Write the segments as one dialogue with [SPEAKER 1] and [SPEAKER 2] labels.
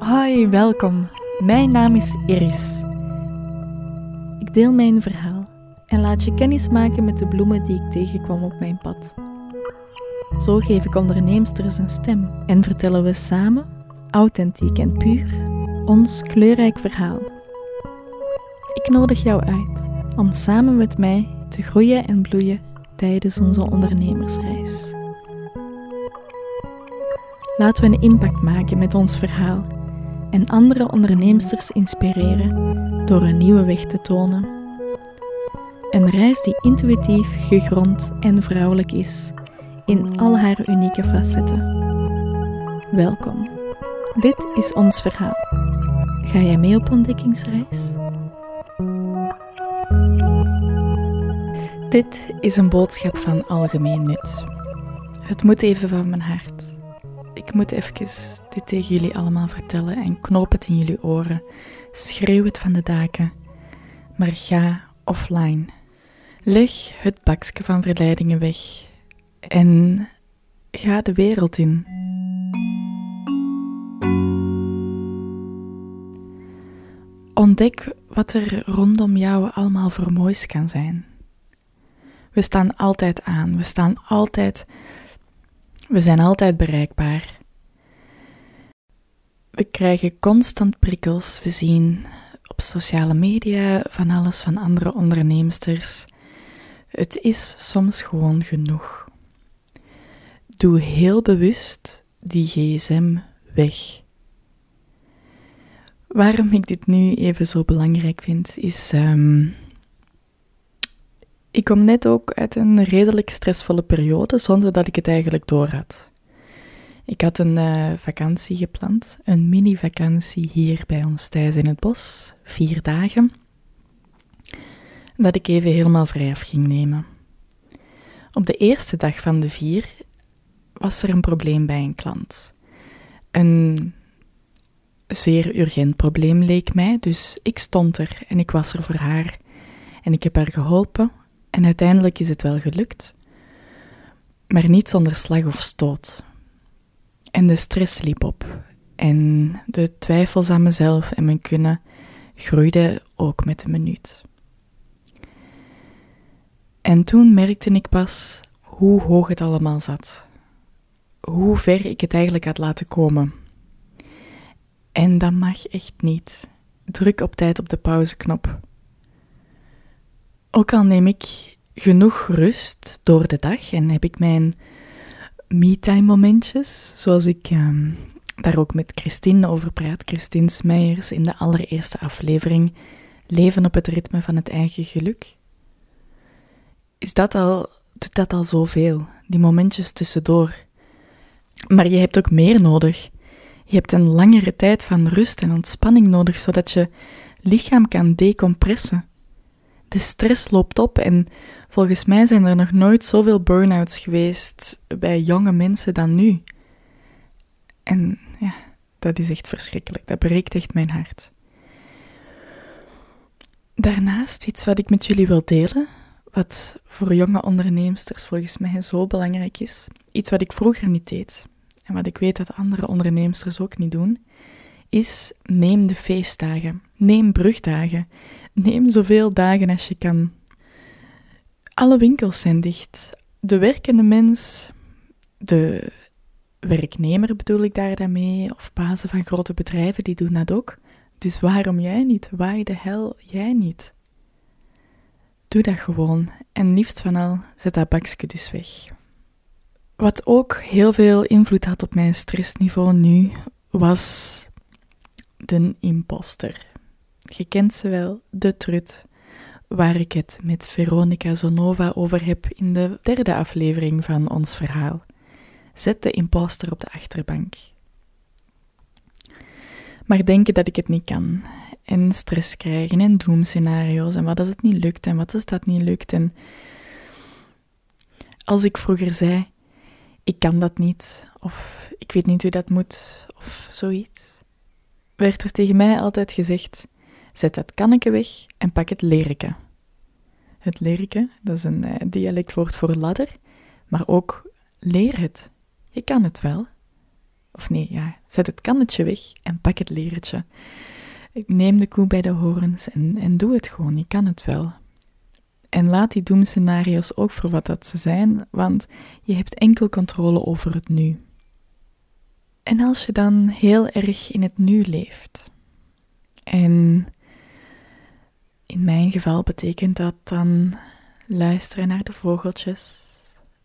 [SPEAKER 1] Hoi, welkom. Mijn naam is Iris. Ik deel mijn verhaal en laat je kennis maken met de bloemen die ik tegenkwam op mijn pad. Zo geef ik onderneemsters een stem en vertellen we samen, authentiek en puur, ons kleurrijk verhaal. Ik nodig jou uit om samen met mij te groeien en bloeien tijdens onze ondernemersreis. Laten we een impact maken met ons verhaal en andere onderneemsters inspireren door een nieuwe weg te tonen. Een reis die intuïtief, gegrond en vrouwelijk is in al haar unieke facetten. Welkom. Dit is ons verhaal. Ga jij mee op ontdekkingsreis? Dit is een boodschap van algemeen nut. Het moet even van mijn hart. Ik moet even dit tegen jullie allemaal vertellen en knoop het in jullie oren. Schreeuw het van de daken. Maar ga offline. Leg het bakje van verleidingen weg en ga de wereld in. Ontdek wat er rondom jou allemaal voor moois kan zijn. We staan altijd aan, we staan altijd we zijn altijd bereikbaar. We krijgen constant prikkels. We zien op sociale media van alles van andere onderneemsters. Het is soms gewoon genoeg. Doe heel bewust die gsm weg. Waarom ik dit nu even zo belangrijk vind, is um, ik kom net ook uit een redelijk stressvolle periode zonder dat ik het eigenlijk door had. Ik had een uh, vakantie gepland, een mini-vakantie hier bij ons thuis in het bos, vier dagen, dat ik even helemaal vrij af ging nemen. Op de eerste dag van de vier was er een probleem bij een klant. Een zeer urgent probleem leek mij, dus ik stond er en ik was er voor haar. En ik heb haar geholpen en uiteindelijk is het wel gelukt, maar niet zonder slag of stoot. En de stress liep op. En de twijfels aan mezelf en mijn kunnen groeiden ook met de minuut. En toen merkte ik pas hoe hoog het allemaal zat. Hoe ver ik het eigenlijk had laten komen. En dat mag echt niet. Druk op tijd op de pauzeknop. Ook al neem ik genoeg rust door de dag en heb ik mijn me-time momentjes, zoals ik um, daar ook met Christine over praat, Christine Smeijers in de allereerste aflevering, Leven op het ritme van het eigen geluk. Is dat al, doet dat al zoveel, die momentjes tussendoor. Maar je hebt ook meer nodig. Je hebt een langere tijd van rust en ontspanning nodig, zodat je lichaam kan decompressen de stress loopt op en volgens mij zijn er nog nooit zoveel burn-outs geweest bij jonge mensen dan nu. En ja, dat is echt verschrikkelijk. Dat breekt echt mijn hart. Daarnaast iets wat ik met jullie wil delen, wat voor jonge onderneemsters volgens mij zo belangrijk is. Iets wat ik vroeger niet deed en wat ik weet dat andere onderneemsters ook niet doen, is neem de feestdagen, neem brugdagen, neem zoveel dagen als je kan. Alle winkels zijn dicht. De werkende mens, de werknemer bedoel ik daar of bazen van grote bedrijven, die doen dat ook. Dus waarom jij niet? Why de hel jij niet? Doe dat gewoon. En liefst van al, zet dat bakje dus weg. Wat ook heel veel invloed had op mijn stressniveau nu, was de imposter. Je kent ze wel, de trut, waar ik het met Veronica Zonova over heb in de derde aflevering van ons verhaal. Zet de imposter op de achterbank. Maar denken dat ik het niet kan. En stress krijgen en doemscenario's en wat als het niet lukt en wat als dat niet lukt. En als ik vroeger zei, ik kan dat niet, of ik weet niet hoe dat moet, of zoiets, werd er tegen mij altijd gezegd: zet dat kanneke weg en pak het lerke. Het lerke, dat is een uh, dialectwoord voor ladder, maar ook leer het. Je kan het wel. Of nee, ja, zet het kannetje weg en pak het leretje. Neem de koe bij de horens en, en doe het gewoon, je kan het wel. En laat die doemscenario's ook voor wat dat ze zijn, want je hebt enkel controle over het nu. En als je dan heel erg in het nu leeft, en in mijn geval betekent dat dan luisteren naar de vogeltjes,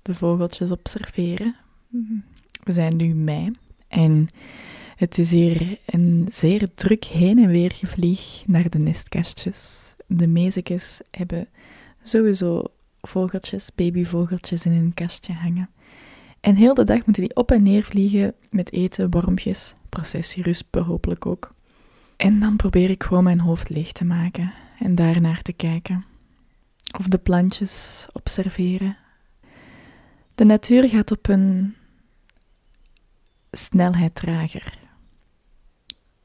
[SPEAKER 1] de vogeltjes observeren. We zijn nu mei en het is hier een zeer druk heen en weer gevlieg naar de nestkastjes. De mezekes hebben sowieso vogeltjes, babyvogeltjes in een kastje hangen. En heel de dag moeten die op en neer vliegen met eten, wormpjes, processieruspen hopelijk ook. En dan probeer ik gewoon mijn hoofd leeg te maken en daarnaar te kijken. Of de plantjes observeren. De natuur gaat op een snelheid trager.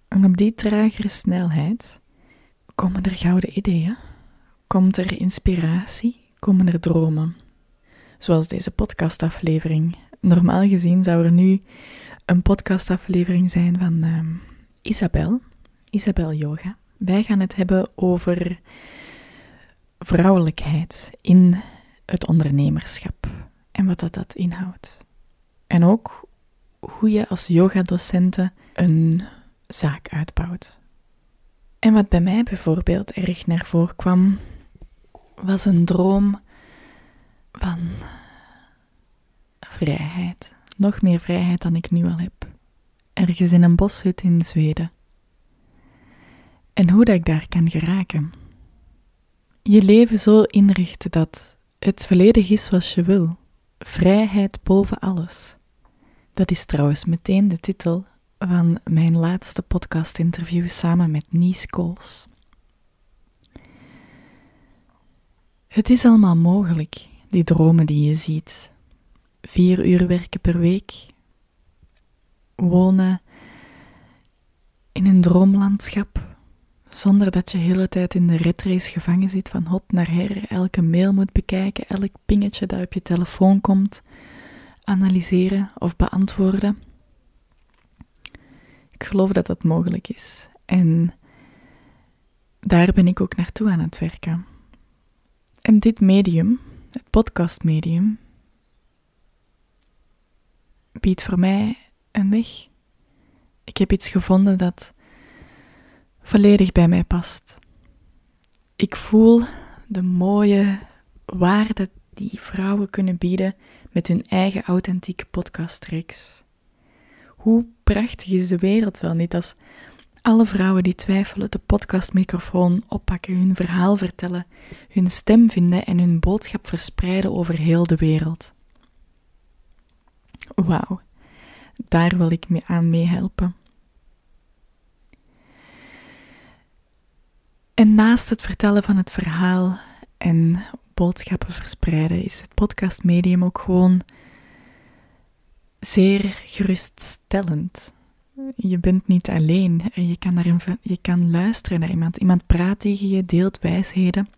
[SPEAKER 1] En op die tragere snelheid komen er gouden ideeën, komt er inspiratie, komen er dromen. Zoals deze podcastaflevering. Normaal gezien zou er nu een podcastaflevering zijn van uh, Isabel, Isabel Yoga. Wij gaan het hebben over vrouwelijkheid in het ondernemerschap en wat dat, dat inhoudt. En ook hoe je als yogadocenten een zaak uitbouwt. En wat bij mij bijvoorbeeld erg naar voren kwam, was een droom van vrijheid. Nog meer vrijheid dan ik nu al heb. Ergens in een boshut in Zweden. En hoe dat ik daar kan geraken. Je leven zo inrichten dat het volledig is zoals je wil. Vrijheid boven alles. Dat is trouwens meteen de titel van mijn laatste podcast-interview samen met Nies Kools. Het is allemaal mogelijk, die dromen die je ziet. Vier uur werken per week, wonen in een droomlandschap, zonder dat je de hele tijd in de retrace gevangen zit van hot naar her, elke mail moet bekijken, elk pingetje dat op je telefoon komt, analyseren of beantwoorden. Ik geloof dat dat mogelijk is. En daar ben ik ook naartoe aan het werken. En dit medium, het podcastmedium, biedt voor mij een weg. Ik heb iets gevonden dat volledig bij mij past. Ik voel de mooie waarde die vrouwen kunnen bieden met hun eigen authentieke podcastreeks. Hoe prachtig is de wereld wel niet als alle vrouwen die twijfelen de podcastmicrofoon oppakken, hun verhaal vertellen, hun stem vinden en hun boodschap verspreiden over heel de wereld. Wauw, daar wil ik mee aan meehelpen. En naast het vertellen van het verhaal en boodschappen verspreiden, is het podcastmedium ook gewoon zeer geruststellend. Je bent niet alleen. Je kan, je kan luisteren naar iemand. Iemand praat tegen je, deelt wijsheden.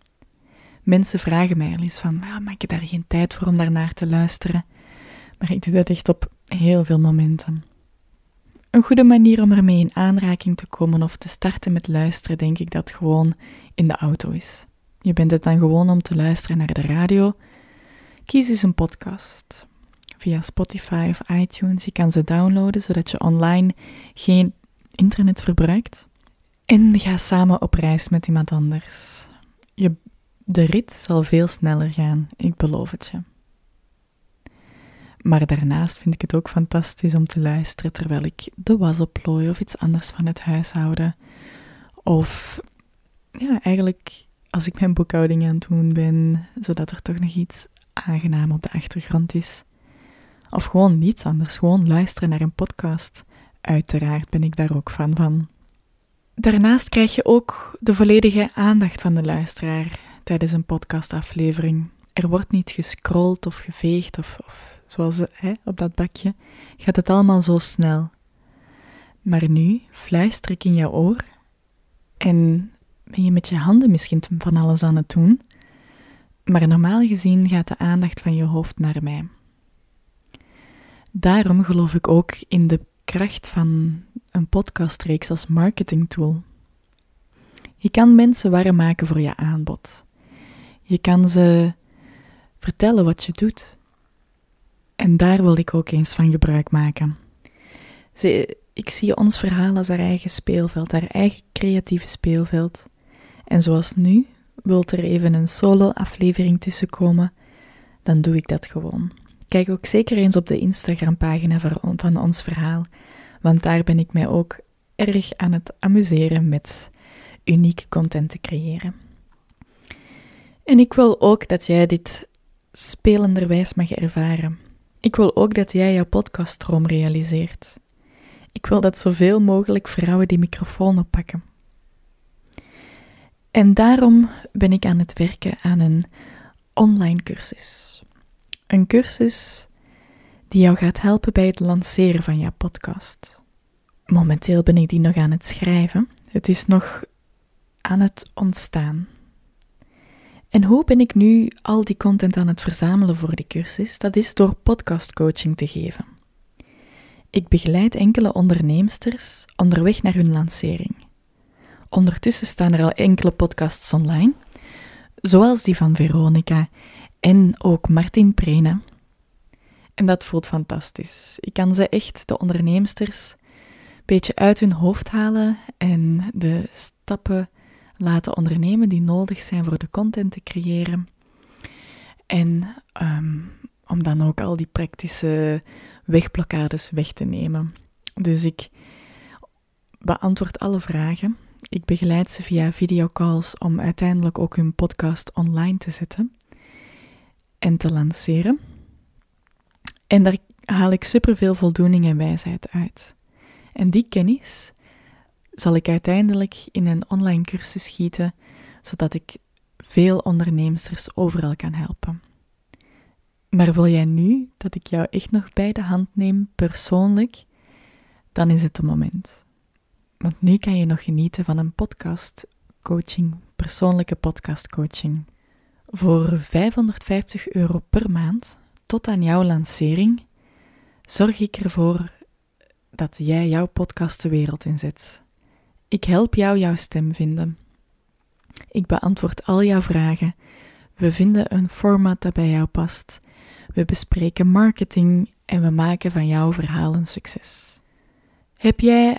[SPEAKER 1] Mensen vragen mij al eens van, ah, maak je daar geen tijd voor om daarnaar te luisteren? Maar ik doe dat echt op heel veel momenten. Een goede manier om ermee in aanraking te komen of te starten met luisteren, denk ik dat gewoon in de auto is. Je bent het dan gewoon om te luisteren naar de radio. Kies eens een podcast via Spotify of iTunes. Je kan ze downloaden zodat je online geen internet verbruikt. En ga samen op reis met iemand anders. Je, de rit zal veel sneller gaan, ik beloof het je. Maar daarnaast vind ik het ook fantastisch om te luisteren terwijl ik de was oplooi of iets anders van het huishouden. Of ja, eigenlijk als ik mijn boekhouding aan het doen ben, zodat er toch nog iets aangenaam op de achtergrond is. Of gewoon niets anders, gewoon luisteren naar een podcast. Uiteraard ben ik daar ook van van. Daarnaast krijg je ook de volledige aandacht van de luisteraar tijdens een podcastaflevering. Er wordt niet gescrolld of geveegd of, of zoals hè, op dat bakje. Gaat het allemaal zo snel. Maar nu fluister ik in jouw oor en ben je met je handen misschien van alles aan het doen. Maar normaal gezien gaat de aandacht van je hoofd naar mij. Daarom geloof ik ook in de kracht van een podcastreeks als marketingtool. Je kan mensen warm maken voor je aanbod. Je kan ze vertellen wat je doet. En daar wil ik ook eens van gebruik maken. Ze, ik zie ons verhaal als haar eigen speelveld, haar eigen creatieve speelveld. En zoals nu, wilt er even een solo-aflevering tussenkomen, dan doe ik dat gewoon. Kijk ook zeker eens op de Instagram-pagina van ons verhaal, want daar ben ik mij ook erg aan het amuseren met unieke content te creëren. En ik wil ook dat jij dit spelenderwijs mag ervaren. Ik wil ook dat jij jouw podcaststroom realiseert. Ik wil dat zoveel mogelijk vrouwen die microfoon oppakken. En daarom ben ik aan het werken aan een online cursus. Een cursus die jou gaat helpen bij het lanceren van jouw podcast. Momenteel ben ik die nog aan het schrijven. Het is nog aan het ontstaan. En hoe ben ik nu al die content aan het verzamelen voor die cursus? Dat is door podcastcoaching te geven. Ik begeleid enkele onderneemsters onderweg naar hun lancering. Ondertussen staan er al enkele podcasts online, zoals die van Veronica en ook Martin Prene. En dat voelt fantastisch. Ik kan ze echt, de onderneemsters, een beetje uit hun hoofd halen en de stappen laten ondernemen die nodig zijn voor de content te creëren. En ehm, om dan ook al die praktische wegblokkades weg te nemen. Dus ik beantwoord alle vragen. Ik begeleid ze via videocalls om uiteindelijk ook hun podcast online te zetten en te lanceren. En daar haal ik superveel voldoening en wijsheid uit. En die kennis zal ik uiteindelijk in een online cursus schieten, zodat ik veel ondernemers overal kan helpen. Maar wil jij nu dat ik jou echt nog bij de hand neem, persoonlijk, dan is het de moment. Want nu kan je nog genieten van een podcast coaching, persoonlijke podcast coaching. Voor 550 euro per maand, tot aan jouw lancering, zorg ik ervoor dat jij jouw podcast de wereld inzet. Ik help jou jouw stem vinden. Ik beantwoord al jouw vragen. We vinden een format dat bij jou past. We bespreken marketing en we maken van jouw verhaal een succes. Heb jij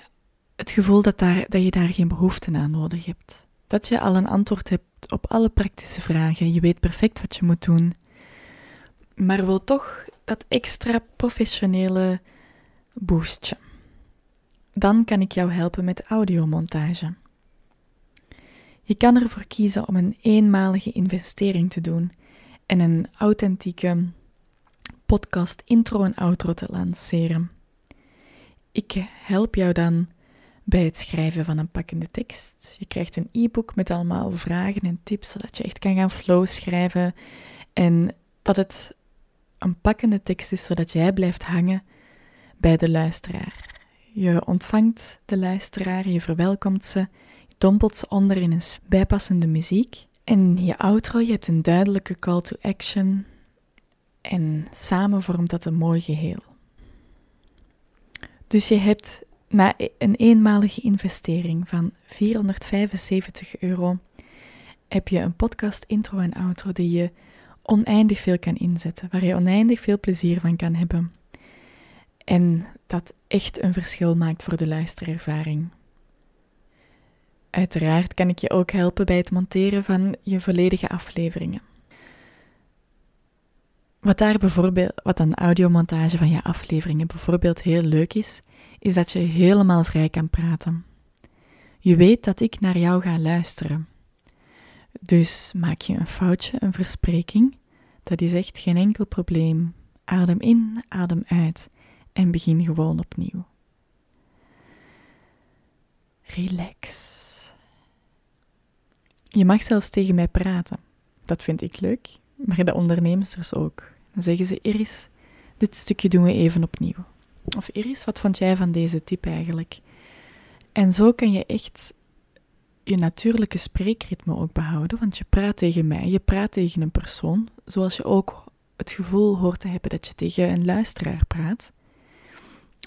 [SPEAKER 1] het gevoel dat, daar, dat je daar geen behoefte aan nodig hebt? Dat je al een antwoord hebt op alle praktische vragen, je weet perfect wat je moet doen, maar wil toch dat extra professionele boostje? Dan kan ik jou helpen met audiomontage. Je kan ervoor kiezen om een eenmalige investering te doen en een authentieke podcast intro en outro te lanceren. Ik help jou dan bij het schrijven van een pakkende tekst. Je krijgt een e-book met allemaal vragen en tips, zodat je echt kan gaan flow schrijven en dat het een pakkende tekst is, zodat jij blijft hangen bij de luisteraar. Je ontvangt de luisteraar, je verwelkomt ze, je dompelt ze onder in een bijpassende muziek. En je outro, je hebt een duidelijke call to action. En samen vormt dat een mooi geheel. Dus je hebt na e-, een eenmalige investering van 475 euro, heb je een podcast intro en outro die je oneindig veel kan inzetten, waar je oneindig veel plezier van kan hebben. En dat echt een verschil maakt voor de luisterervaring. Uiteraard kan ik je ook helpen bij het monteren van je volledige afleveringen. Wat daar bijvoorbeeld, wat aan audiomontage van je afleveringen bijvoorbeeld heel leuk is, is dat je helemaal vrij kan praten. Je weet dat ik naar jou ga luisteren. Dus maak je een foutje, een verspreking, dat is echt geen enkel probleem. Adem in, adem uit en begin gewoon opnieuw. Relax. Je mag zelfs tegen mij praten. Dat vind ik leuk, maar de ondernemers ook. Dan zeggen ze: Iris, dit stukje doen we even opnieuw. Of Iris, wat vond jij van deze tip eigenlijk? En zo kan je echt je natuurlijke spreekritme ook behouden, want je praat tegen mij, je praat tegen een persoon, zoals je ook het gevoel hoort te hebben dat je tegen een luisteraar praat.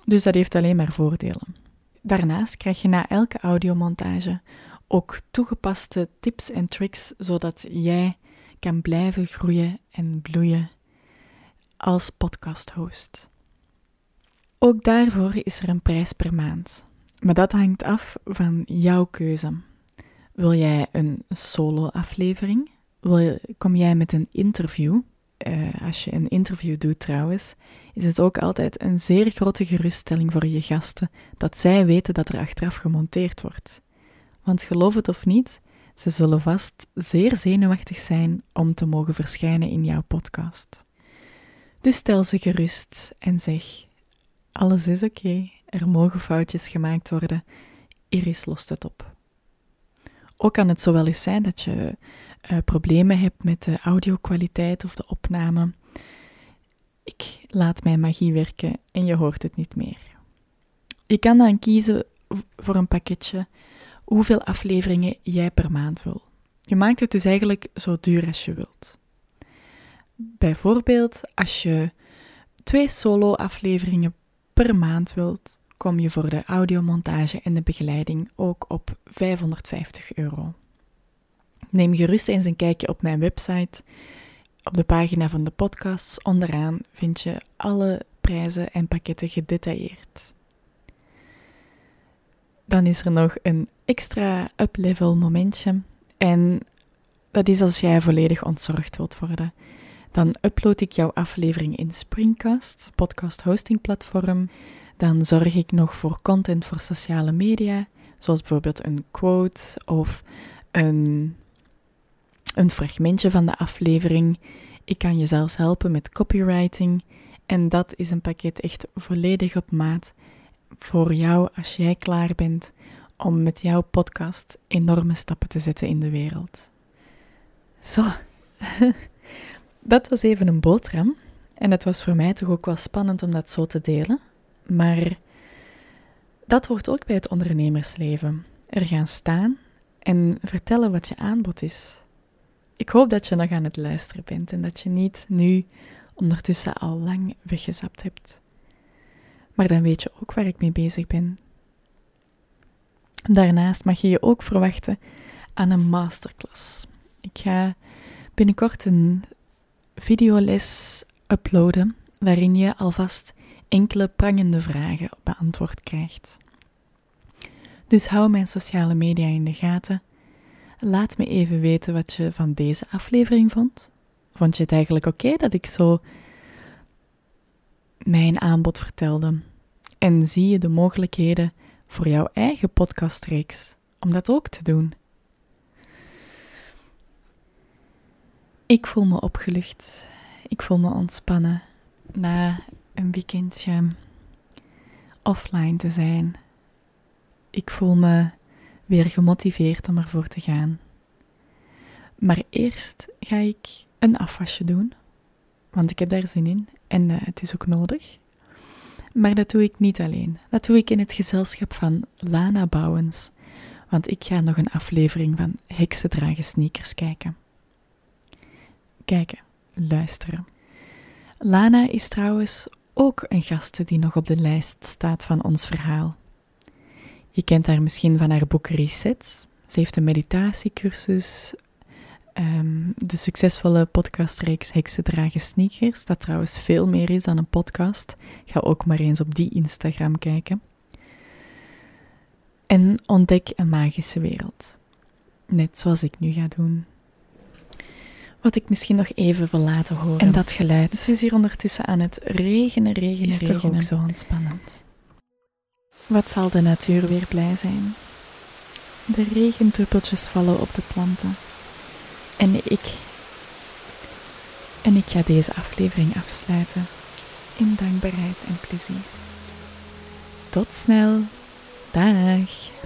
[SPEAKER 1] Dus dat heeft alleen maar voordelen. Daarnaast krijg je na elke audiomontage ook toegepaste tips en tricks, zodat jij kan blijven groeien en bloeien als podcast-host. Ook daarvoor is er een prijs per maand. Maar dat hangt af van jouw keuze. Wil jij een solo-aflevering? Kom jij met een interview? Uh, als je een interview doet trouwens, is het ook altijd een zeer grote geruststelling voor je gasten dat zij weten dat er achteraf gemonteerd wordt. Want geloof het of niet, ze zullen vast zeer zenuwachtig zijn om te mogen verschijnen in jouw podcast. Dus stel ze gerust en zeg: Alles is oké, er mogen foutjes gemaakt worden, Iris lost het op. Ook kan het zo wel eens zijn dat je uh, problemen hebt met de audio-kwaliteit of de opname. Ik laat mijn magie werken en je hoort het niet meer. Je kan dan kiezen voor een pakketje hoeveel afleveringen jij per maand wil. Je maakt het dus eigenlijk zo duur als je wilt. Bijvoorbeeld, als je twee solo-afleveringen per maand wilt, kom je voor de audiomontage en de begeleiding ook op 550 euro. Neem gerust eens een kijkje op mijn website. Op de pagina van de podcasts onderaan vind je alle prijzen en pakketten gedetailleerd. Dan is er nog een extra up-level momentje. En dat is als jij volledig ontzorgd wilt worden. Dan upload ik jouw aflevering in Springcast, podcast hosting platform. Dan zorg ik nog voor content voor sociale media, zoals bijvoorbeeld een quote of een, een fragmentje van de aflevering. Ik kan je zelfs helpen met copywriting. En dat is een pakket echt volledig op maat voor jou als jij klaar bent om met jouw podcast enorme stappen te zetten in de wereld. Zo, dat was even een boterham. En het was voor mij toch ook wel spannend om dat zo te delen. Maar dat hoort ook bij het ondernemersleven. Er gaan staan en vertellen wat je aanbod is. Ik hoop dat je nog aan het luisteren bent en dat je niet nu ondertussen al lang weggezapt hebt. Maar dan weet je ook waar ik mee bezig ben. Daarnaast mag je je ook verwachten aan een masterclass. Ik ga binnenkort een videoles uploaden waarin je alvast enkele prangende vragen beantwoord krijgt. Dus hou mijn sociale media in de gaten. Laat me even weten wat je van deze aflevering vond. Vond je het eigenlijk oké dat ik zo mijn aanbod vertelde? En zie je de mogelijkheden voor jouw eigen podcastreeks om dat ook te doen? Ik voel me opgelucht. Ik voel me ontspannen na een weekendje offline te zijn. Ik voel me weer gemotiveerd om ervoor te gaan. Maar eerst ga ik een afwasje doen, want ik heb daar zin in en uh, het is ook nodig. Maar dat doe ik niet alleen. Dat doe ik in het gezelschap van Lana Bouwens, want ik ga nog een aflevering van Heksen dragen sneakers kijken. Kijken, luisteren. Lana is trouwens ook een gaste die nog op de lijst staat van ons verhaal. Je kent haar misschien van haar boek Reset. Ze heeft een meditatiecursus, um, de succesvolle podcastreeks Heksen dragen sneakers, dat trouwens veel meer is dan een podcast. Ga ook maar eens op die Instagram kijken. En ontdek een magische wereld. Net zoals ik nu ga doen. Wat ik misschien nog even wil laten horen.
[SPEAKER 2] En dat geluid.
[SPEAKER 1] Het is hier ondertussen aan het regenen, regenen,
[SPEAKER 2] is
[SPEAKER 1] regenen.
[SPEAKER 2] toch ook zo ontspannend.
[SPEAKER 1] Wat zal de natuur weer blij zijn? De regendruppeltjes vallen op de planten. En ik. En ik ga deze aflevering afsluiten in dankbaarheid en plezier. Tot snel. Dag.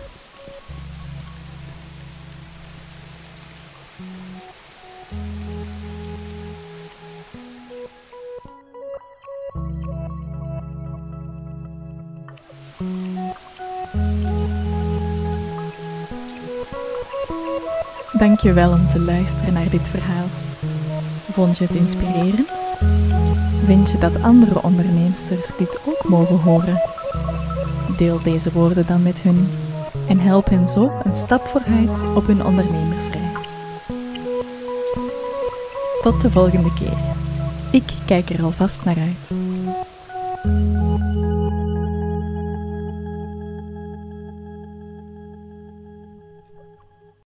[SPEAKER 1] Dank je wel om te luisteren naar dit verhaal. Vond je het inspirerend? Vind je dat andere onderneemsters dit ook mogen horen? Deel deze woorden dan met hun en help hen zo een stap vooruit op hun ondernemersreis. Tot de volgende keer. Ik kijk er alvast naar uit.